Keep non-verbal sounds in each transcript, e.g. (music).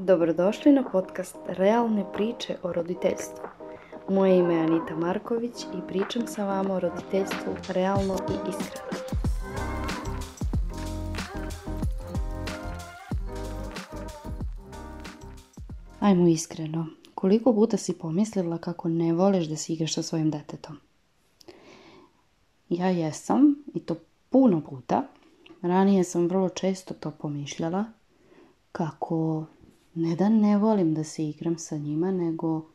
Dobrodošli na podcast Realne priče o roditeljstvu. Moje ime je Anita Marković i pričam sa vama o roditeljstvu realno i iskreno. Ajmo iskreno. Koliko puta si pomislila kako ne voliš da se igraš sa svojim detetom? Ja jesam, i to puno puta. Ranije sam vrlo često to pomišljala, kako ne da ne volim da se igram sa njima, nego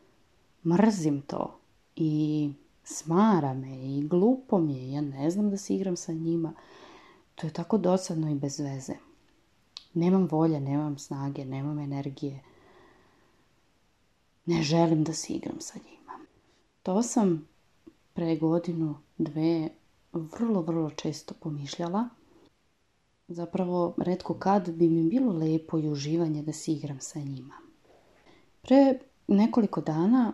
mrzim to i smara me i glupo mi je, ja ne znam da se igram sa njima. To je tako dosadno i bez veze. Nemam volje, nemam snage, nemam energije. Ne želim da se igram sa njima. To sam pre godinu, dve, vrlo, vrlo često pomišljala – Zapravo, redko kad bi mi bilo lepo i uživanje da se igram sa njima. Pre nekoliko dana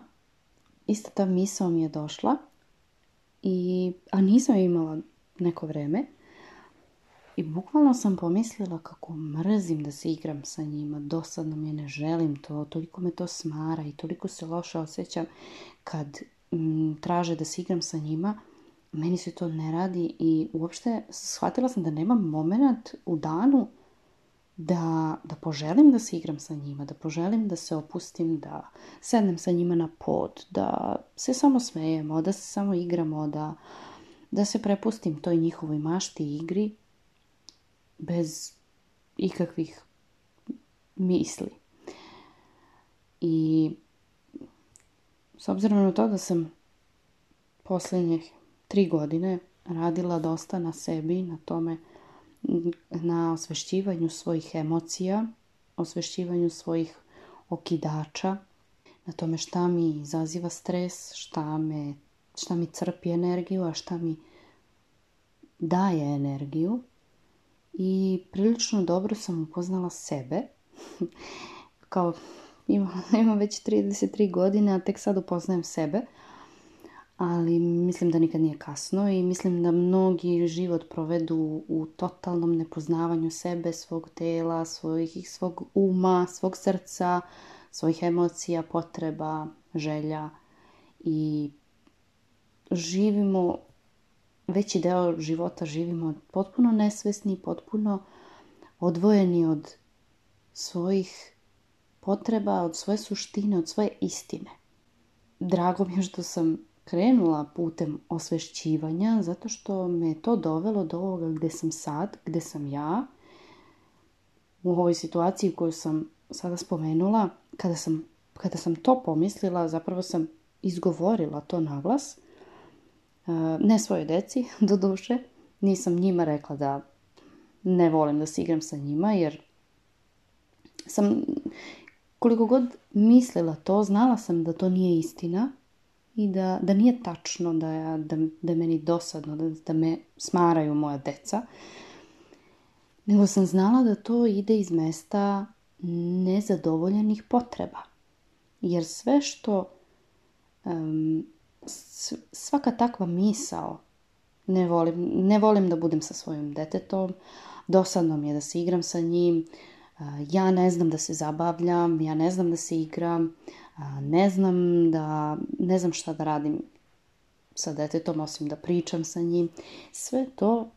ista ta misao mi je došla, i, a nisam imala neko vreme. I bukvalno sam pomislila kako mrzim da se igram sa njima, dosadno mi je, ne želim to, toliko me to smara i toliko se loše osjećam kad m, mm, traže da se igram sa njima, meni se to ne radi i uopšte shvatila sam da nemam moment u danu da, da poželim da se igram sa njima, da poželim da se opustim, da sednem sa njima na pod, da se samo smejemo, da se samo igramo, da, da se prepustim toj njihovoj mašti i igri bez ikakvih misli. I s obzirom na to da sam poslednjih tri godine radila dosta na sebi, na tome, mm, na osvešćivanju svojih emocija, osvešćivanju svojih okidača, na tome šta mi izaziva stres, šta, me, šta mi crpi energiju, a šta mi daje energiju. I prilično dobro sam upoznala sebe. (laughs) Kao imam, (laughs) imam već 33 godine, a tek sad upoznajem sebe ali mislim da nikad nije kasno i mislim da mnogi život provedu u totalnom nepoznavanju sebe, svog tela, svojih, svog uma, svog srca, svojih emocija, potreba, želja i živimo veći deo života živimo potpuno nesvesni, potpuno odvojeni od svojih potreba, od svoje suštine, od svoje istine. Drago mi je što sam krenula putem osvešćivanja zato što me je to dovelo do ovoga gde sam sad, gde sam ja, u ovoj situaciji koju sam sada spomenula, kada sam, kada sam to pomislila, zapravo sam izgovorila to na glas, e, ne svoje deci, (laughs) do duše, nisam njima rekla da ne volim da se igram sa njima, jer sam koliko god mislila to, znala sam da to nije istina, i da, da nije tačno da, da, da meni dosadno, da, da me smaraju moja deca, nego sam znala da to ide iz mesta nezadovoljenih potreba. Jer sve što, um, svaka takva misao, ne volim, ne volim da budem sa svojim detetom, dosadno mi je da se igram sa njim, ja ne znam da se zabavljam, ja ne znam da se igram, ne znam da, ne znam šta da radim sa detetom osim da pričam sa njim. Sve to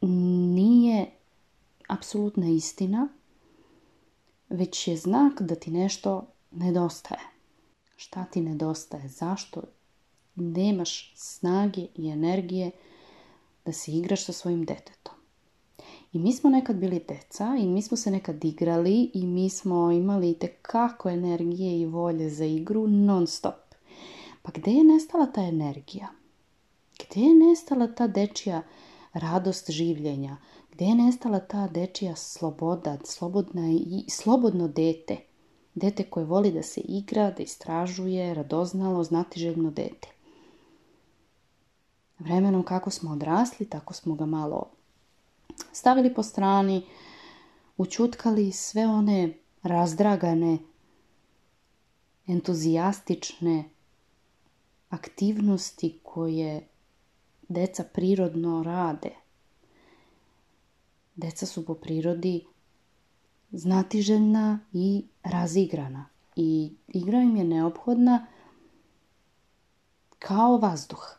nije apsolutna istina, već je znak da ti nešto nedostaje. Šta ti nedostaje? Zašto nemaš snage i energije da se igraš sa svojim detetom? I mi smo nekad bili deca i mi smo se nekad igrali i mi smo imali tekako energije i volje za igru non stop. Pa gde je nestala ta energija? Gde je nestala ta dečija radost življenja? Gde je nestala ta dečija sloboda, slobodna i, slobodno dete? Dete koje voli da se igra, da istražuje, radoznalo, znatiželjno dete. Vremenom kako smo odrasli, tako smo ga malo stavili po strani, učutkali sve one razdragane, entuzijastične aktivnosti koje deca prirodno rade. Deca su po prirodi znatiželjna i razigrana i igra im je neophodna kao vazduh.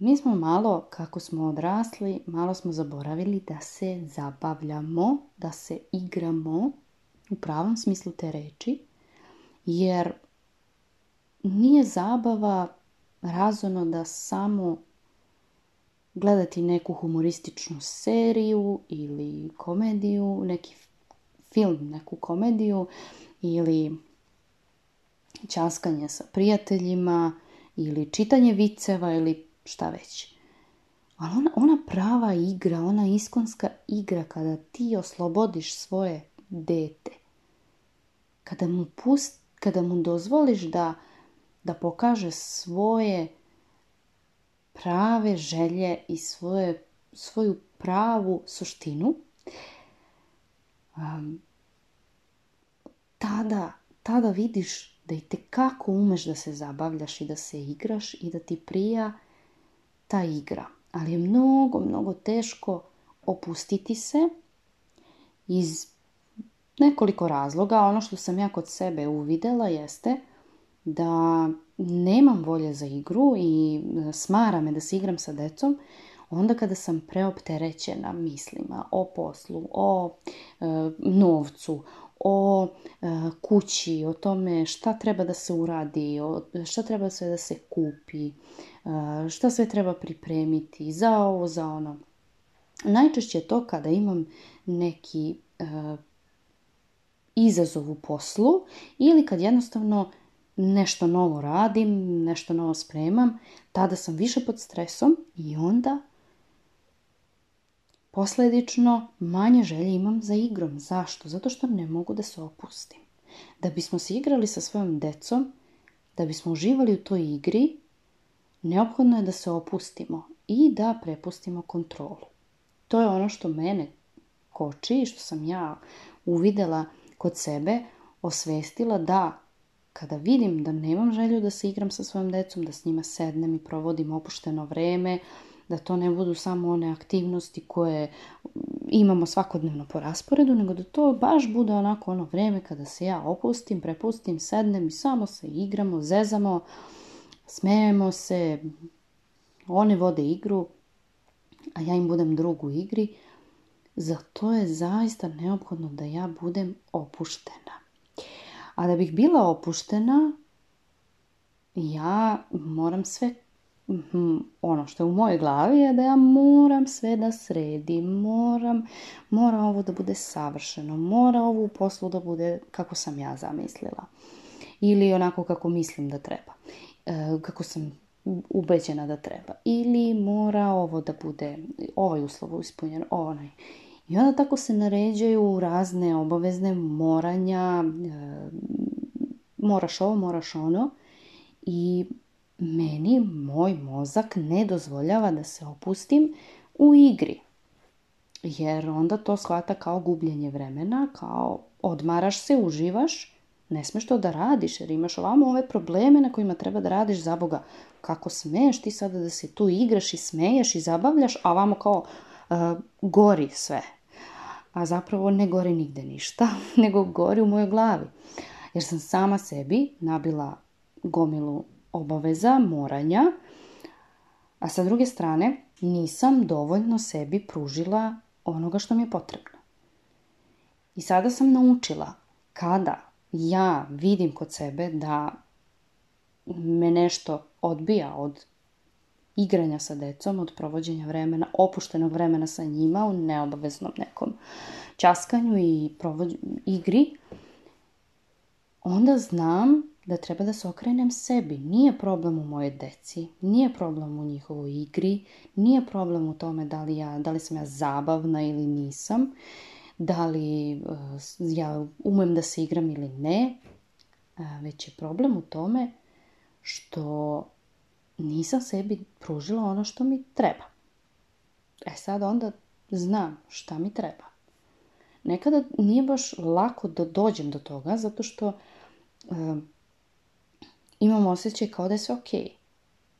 Mi smo malo, kako smo odrasli, malo smo zaboravili da se zabavljamo, da se igramo u pravom smislu te reči, jer nije zabava razumno da samo gledati neku humorističnu seriju ili komediju, neki film, neku komediju ili časkanje sa prijateljima ili čitanje viceva ili šta već. Ali ona, ona prava igra, ona iskonska igra kada ti oslobodiš svoje dete. Kada mu, pust, kada mu dozvoliš da, da pokaže svoje prave želje i svoje, svoju pravu suštinu, um, tada, tada vidiš da i kako umeš da se zabavljaš i da se igraš i da ti prija ta igra. Ali je mnogo, mnogo teško opustiti se iz nekoliko razloga. Ono što sam ja kod sebe uvidela jeste da nemam volje za igru i smara me da se igram sa decom onda kada sam preopterećena mislima o poslu, o e, novcu, o e, kući, o tome šta treba da se uradi, o, šta treba sve da se kupi, e, šta sve treba pripremiti za ovo, za ono. Najčešće je to kada imam neki e, izazov u poslu ili kad jednostavno nešto novo radim, nešto novo spremam, tada sam više pod stresom i onda Posledično, manje želje imam za igrom. Zašto? Zato što ne mogu da se opustim. Da bismo se igrali sa svojom decom, da bismo uživali u toj igri, neophodno je da se opustimo i da prepustimo kontrolu. To je ono što mene koči i što sam ja uvidela kod sebe, osvestila da kada vidim da nemam želju da se igram sa svojom decom, da s njima sednem i provodim opušteno vreme, da to ne budu samo one aktivnosti koje mm, imamo svakodnevno po rasporedu, nego da to baš bude onako ono vreme kada se ja opustim, prepustim, sednem i samo se igramo, zezamo, smejemo se, one vode igru, a ja im budem drug u igri. Zato je zaista neophodno da ja budem opuštena. A da bih bila opuštena, ja moram sve Mhm, ono što je u mojoj glavi je da ja moram sve da sredim, moram, mora ovo da bude savršeno, mora ovo u poslu da bude kako sam ja zamislila ili onako kako mislim da treba, e, kako sam ubeđena da treba ili mora ovo da bude ovaj uslov ispunjen, onaj. I onda tako se naređaju razne obavezne moranja, e, moraš ovo, moraš ono i meni moj mozak ne dozvoljava da se opustim u igri. Jer onda to shvata kao gubljenje vremena, kao odmaraš se, uživaš, ne smeš to da radiš jer imaš ovamo ove probleme na kojima treba da radiš za Boga. Kako smeješ ti sada da se tu igraš i smeješ i zabavljaš, a ovamo kao uh, gori sve. A zapravo ne gori nigde ništa, (laughs) nego gori u mojoj glavi. Jer sam sama sebi nabila gomilu obaveza, moranja, a sa druge strane nisam dovoljno sebi pružila onoga što mi je potrebno. I sada sam naučila kada ja vidim kod sebe da me nešto odbija od igranja sa decom, od provođenja vremena, opuštenog vremena sa njima u neobaveznom nekom časkanju i provođ... igri, onda znam da treba da se okrenem sebi. Nije problem u moje deci, nije problem u njihovoj igri, nije problem u tome da li, ja, da li sam ja zabavna ili nisam, da li uh, ja umem da se igram ili ne, uh, već je problem u tome što nisam sebi pružila ono što mi treba. E sad onda znam šta mi treba. Nekada nije baš lako da dođem do toga, zato što uh, imam osjećaj kao da je sve okej. Okay.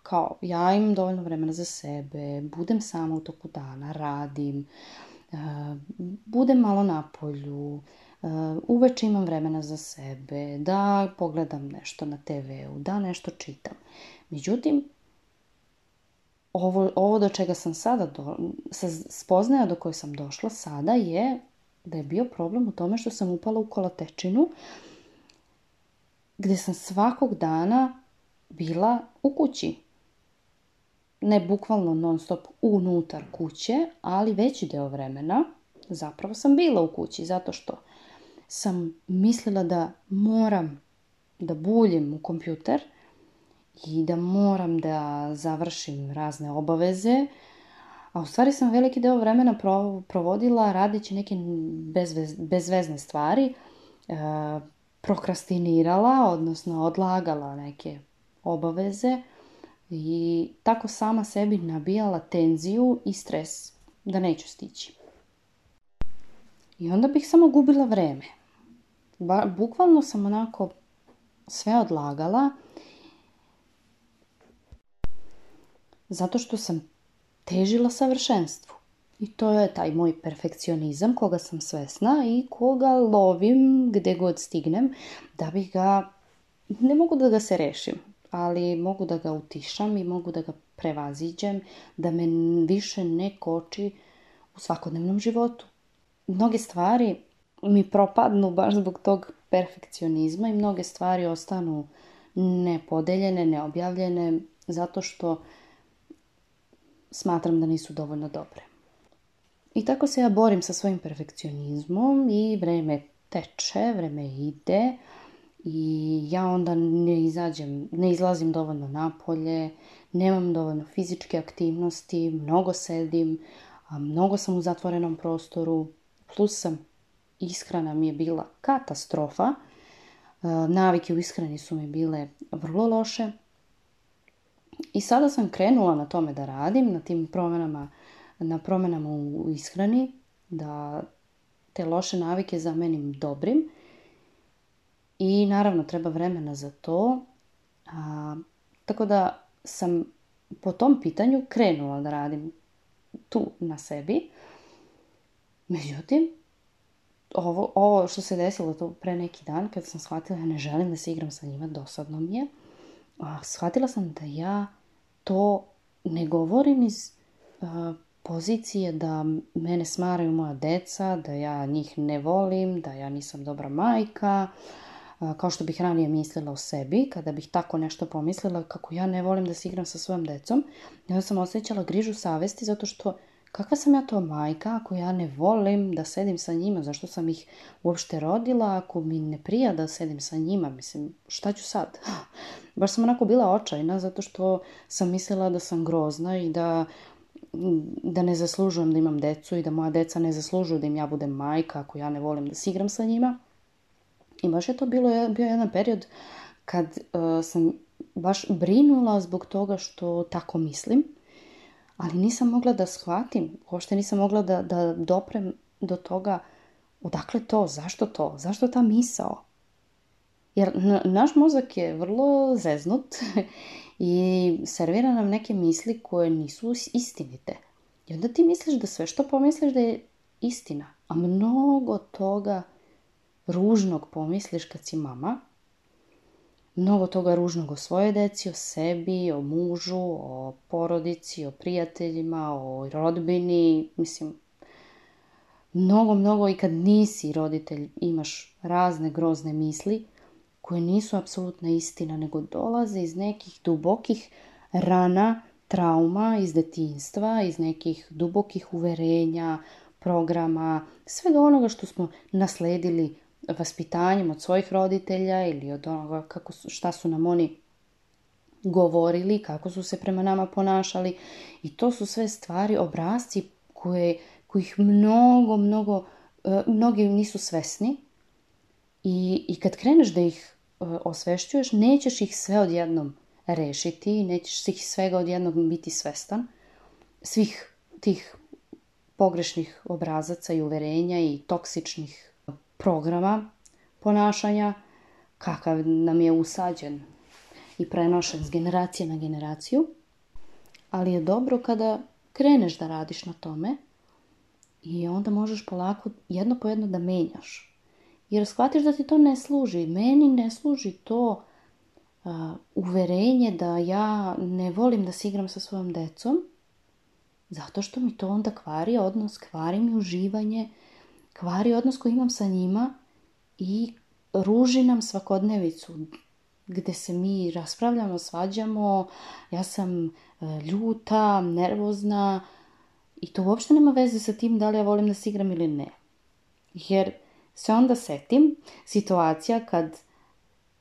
Kao, ja imam dovoljno vremena za sebe, budem sama u toku dana, radim, eh, budem malo na polju, eh, uveče imam vremena za sebe, da pogledam nešto na TV-u, da nešto čitam. Međutim, ovo, ovo do čega sam sada, do, sa spoznaja do koje sam došla sada je da je bio problem u tome što sam upala u kolatečinu gde sam svakog dana bila u kući. Ne bukvalno non stop unutar kuće, ali veći deo vremena zapravo sam bila u kući zato što sam mislila da moram da buljim u kompjuter i da moram da završim razne obaveze, a u stvari sam veliki deo vremena provodila radeći neke bezvezne stvari, e, prokrastinirala, odnosno odlagala neke obaveze i tako sama sebi nabijala tenziju i stres da neću stići. I onda bih samo gubila vreme. Ba, bukvalno sam onako sve odlagala zato što sam težila savršenstvu. I to je taj moj perfekcionizam koga sam svesna i koga lovim gde god stignem da bih ga, ne mogu da ga se rešim, ali mogu da ga utišam i mogu da ga prevaziđem, da me više ne koči u svakodnevnom životu. Mnoge stvari mi propadnu baš zbog tog perfekcionizma i mnoge stvari ostanu nepodeljene, neobjavljene, zato što smatram da nisu dovoljno dobre. I tako se ja borim sa svojim perfekcionizmom i vreme teče, vreme ide i ja onda ne izađem, ne izlazim dovoljno napolje, nemam dovoljno fizičke aktivnosti, mnogo sedim, mnogo sam u zatvorenom prostoru, plus sam ishrana mi je bila katastrofa, e, navike u ishrani su mi bile vrlo loše i sada sam krenula na tome da radim, na tim promenama na promenama u ishrani, da te loše navike zamenim dobrim. I naravno treba vremena za to. A, tako da sam po tom pitanju krenula da radim tu na sebi. Međutim, ovo, ovo što se desilo to pre neki dan, kad sam shvatila da ne želim da se igram sa njima, dosadno mi je, a, shvatila sam da ja to ne govorim iz a, pozicije da mene smaraju moja deca, da ja njih ne volim, da ja nisam dobra majka, kao što bih ranije mislila o sebi, kada bih tako nešto pomislila kako ja ne volim da se igram sa svojom decom, ja sam osjećala grižu savesti zato što kakva sam ja to majka ako ja ne volim da sedim sa njima, zašto sam ih uopšte rodila, ako mi ne prija da sedim sa njima, mislim, šta ću sad? (laughs) Baš sam onako bila očajna zato što sam mislila da sam grozna i da da ne zaslužujem da imam decu i da moja deca ne zaslužuju da im ja budem majka ako ja ne volim da se igram sa njima. I baš je to bilo, bio jedan period kad uh, sam baš brinula zbog toga što tako mislim, ali nisam mogla da shvatim, uopšte nisam mogla da, da doprem do toga odakle to, zašto to, zašto ta misao. Jer naš mozak je vrlo zeznut (laughs) i servira nam neke misli koje nisu istinite. I onda ti misliš da sve što pomisliš da je istina. A mnogo toga ružnog pomisliš kad si mama. Mnogo toga ružnog o svojoj deci, o sebi, o mužu, o porodici, o prijateljima, o rodbini. Mislim, mnogo, mnogo i kad nisi roditelj imaš razne grozne misli – koje nisu apsolutna istina, nego dolaze iz nekih dubokih rana, trauma iz detinstva, iz nekih dubokih uverenja, programa, sve do onoga što smo nasledili vaspitanjem od svojih roditelja ili od onoga kako su, šta su nam oni govorili, kako su se prema nama ponašali i to su sve stvari, obrazci koje, kojih mnogo, mnogo, e, mnogi nisu svesni i, i kad kreneš da ih E, osvešćuješ, nećeš ih sve odjednom rešiti, nećeš ih svega odjednom biti svestan, svih tih pogrešnih obrazaca i uverenja i toksičnih programa ponašanja, kakav nam je usađen i prenošen s generacije na generaciju, ali je dobro kada kreneš da radiš na tome i onda možeš polako jedno po jedno da menjaš Jer shvatiš da ti to ne služi. Meni ne služi to uh, uverenje da ja ne volim da se igram sa svojom decom. Zato što mi to onda kvari odnos, kvari mi uživanje, kvari odnos koji imam sa njima i ruži nam svakodnevicu gde se mi raspravljamo, svađamo, ja sam e, ljuta, nervozna i to uopšte nema veze sa tim da li ja volim da se igram ili ne. Jer se onda setim situacija kad,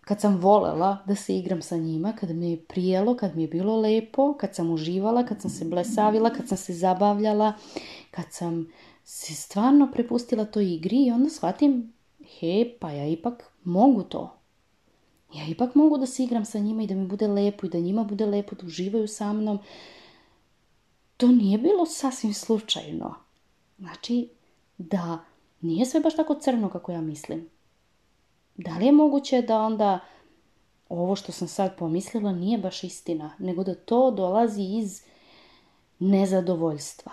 kad sam volela da se igram sa njima, kad mi je prijelo, kad mi je bilo lepo, kad sam uživala, kad sam se blesavila, kad sam se zabavljala, kad sam se stvarno prepustila toj igri i onda shvatim, he, pa ja ipak mogu to. Ja ipak mogu da se igram sa njima i da mi bude lepo i da njima bude lepo, da uživaju sa mnom. To nije bilo sasvim slučajno. Znači, da nije sve baš tako crno kako ja mislim. Da li je moguće da onda ovo što sam sad pomislila nije baš istina, nego da to dolazi iz nezadovoljstva,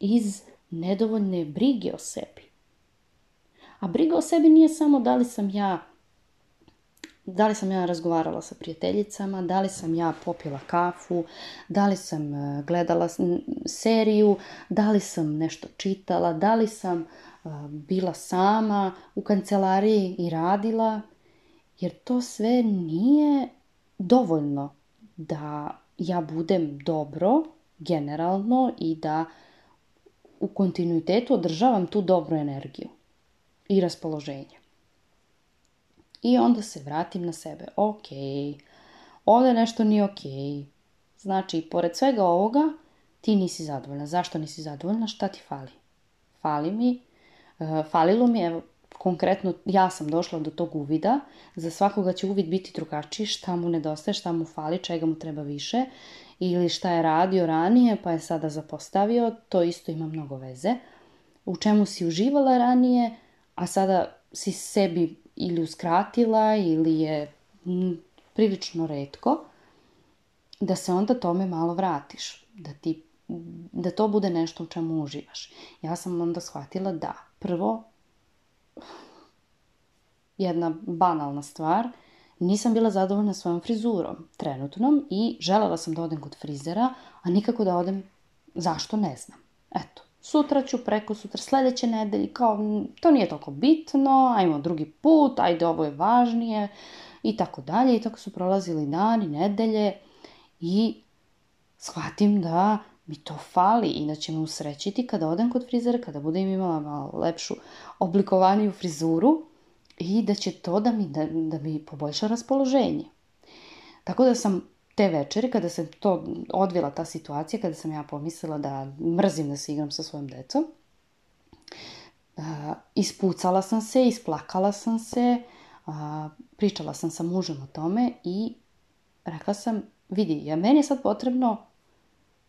iz nedovoljne brige o sebi. A briga o sebi nije samo da li sam ja da li sam ja razgovarala sa prijateljicama, da li sam ja popila kafu, da li sam e, gledala seriju, da li sam nešto čitala, da li sam e, bila sama u kancelariji i radila, jer to sve nije dovoljno da ja budem dobro generalno i da u kontinuitetu održavam tu dobru energiju i raspoloženje. I onda se vratim na sebe. Ok, ovde nešto nije ok. Znači, pored svega ovoga, ti nisi zadovoljna. Zašto nisi zadovoljna? Šta ti fali? Fali mi, e, falilo mi, evo, konkretno ja sam došla do tog uvida, za svakoga će uvid biti drugačiji, šta mu nedostaje, šta mu fali, čega mu treba više, ili šta je radio ranije pa je sada zapostavio, to isto ima mnogo veze. U čemu si uživala ranije, a sada si sebi ili uskratila ili je m, mm, prilično redko, da se onda tome malo vratiš, da ti da to bude nešto u čemu uživaš. Ja sam onda shvatila da prvo jedna banalna stvar, nisam bila zadovoljna svojom frizurom trenutnom i želela sam da odem kod frizera, a nikako da odem, zašto ne znam. Eto, sutra ću, preko sutra, sledeće nedelje, kao to nije toliko bitno, ajmo drugi put, ajde ovo je važnije i tako dalje. I tako su prolazili dani, nedelje i shvatim da mi to fali inače da me usrećiti kada odem kod frizera, kada budem imala malo lepšu oblikovaniju frizuru i da će to da mi, da, da mi poboljša raspoloženje. Tako da sam te večeri, kada se to odvila ta situacija, kada sam ja pomislila da mrzim da se igram sa svojom decom, uh, ispucala sam se, isplakala sam se, uh, pričala sam sa mužem o tome i rekla sam, vidi, ja, meni je sad potrebno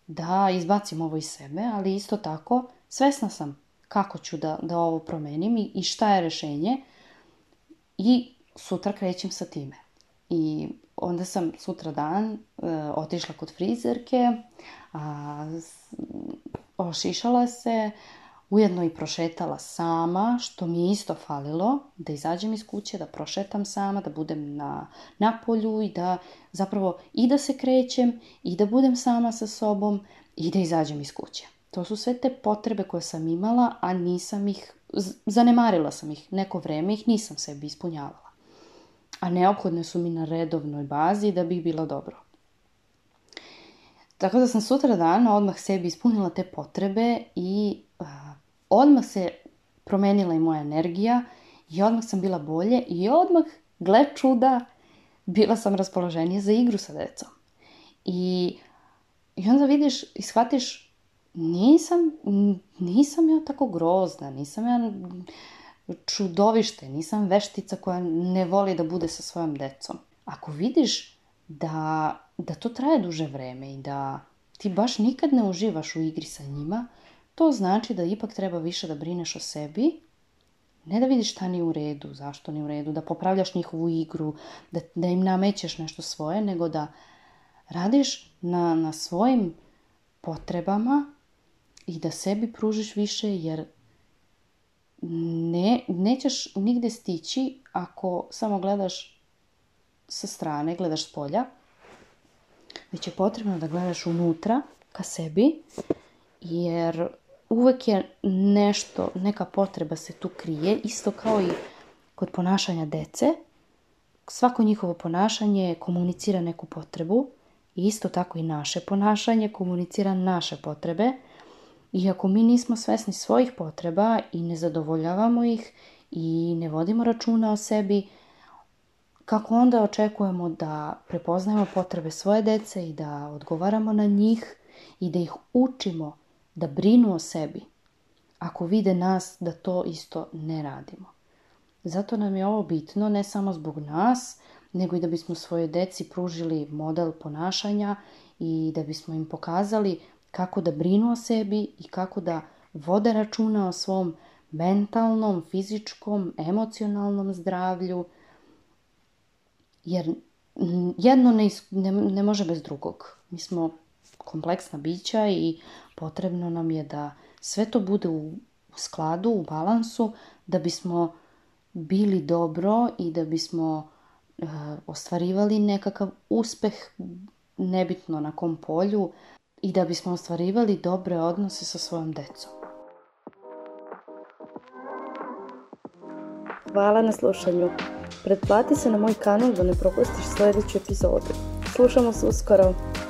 da izbacim ovo iz sebe, ali isto tako svesna sam kako ću da, da ovo promenim i, i šta je rešenje i sutra krećem sa time. I onda sam sutra dan e, otišla kod frizerke, a, s, ošišala se, ujedno i prošetala sama, što mi isto falilo, da izađem iz kuće, da prošetam sama, da budem na, na polju i da zapravo i da se krećem i da budem sama sa sobom i da izađem iz kuće. To su sve te potrebe koje sam imala, a nisam ih, zanemarila sam ih, neko vreme ih nisam sebi ispunjavala a neophodne su mi na redovnoj bazi da bih bila dobro. Tako da sam sutra dan odmah sebi ispunila te potrebe i a, odmah se promenila i moja energija i odmah sam bila bolje i odmah, gle čuda, bila sam raspoloženje za igru sa decom. I, i onda vidiš i shvatiš nisam, nisam ja tako grozna, nisam ja čudovište, nisam veštica koja ne voli da bude sa svojom decom. Ako vidiš da, da to traje duže vreme i da ti baš nikad ne uživaš u igri sa njima, to znači da ipak treba više da brineš o sebi, ne da vidiš šta nije u redu, zašto nije u redu, da popravljaš njihovu igru, da, da im namećeš nešto svoje, nego da radiš na, na svojim potrebama i da sebi pružiš više, jer ne, nećeš nigde stići ako samo gledaš sa strane, gledaš s polja, već je potrebno da gledaš unutra ka sebi, jer uvek je nešto, neka potreba se tu krije, isto kao i kod ponašanja dece. Svako njihovo ponašanje komunicira neku potrebu isto tako i naše ponašanje komunicira naše potrebe – Iako mi nismo svesni svojih potreba i ne zadovoljavamo ih i ne vodimo računa o sebi, kako onda očekujemo da prepoznajemo potrebe svoje dece i da odgovaramo na njih i da ih učimo da brinu o sebi, ako vide nas da to isto ne radimo. Zato nam je ovo bitno ne samo zbog nas, nego i da bismo svoje deci pružili model ponašanja i da bismo im pokazali kako da brinu o sebi i kako da vode računa o svom mentalnom, fizičkom, emocionalnom zdravlju, jer jedno ne, ne, ne može bez drugog. Mi smo kompleksna bića i potrebno nam je da sve to bude u skladu, u balansu, da bismo bili dobro i da bismo e, ostvarivali nekakav uspeh nebitno na kom polju, i da bismo ostvarivali dobre odnose sa svojom decom. Hvala na slušanju. Pretplati se na moj kanal da ne propustiš sledeću epizodu. Slušamo se uskoro.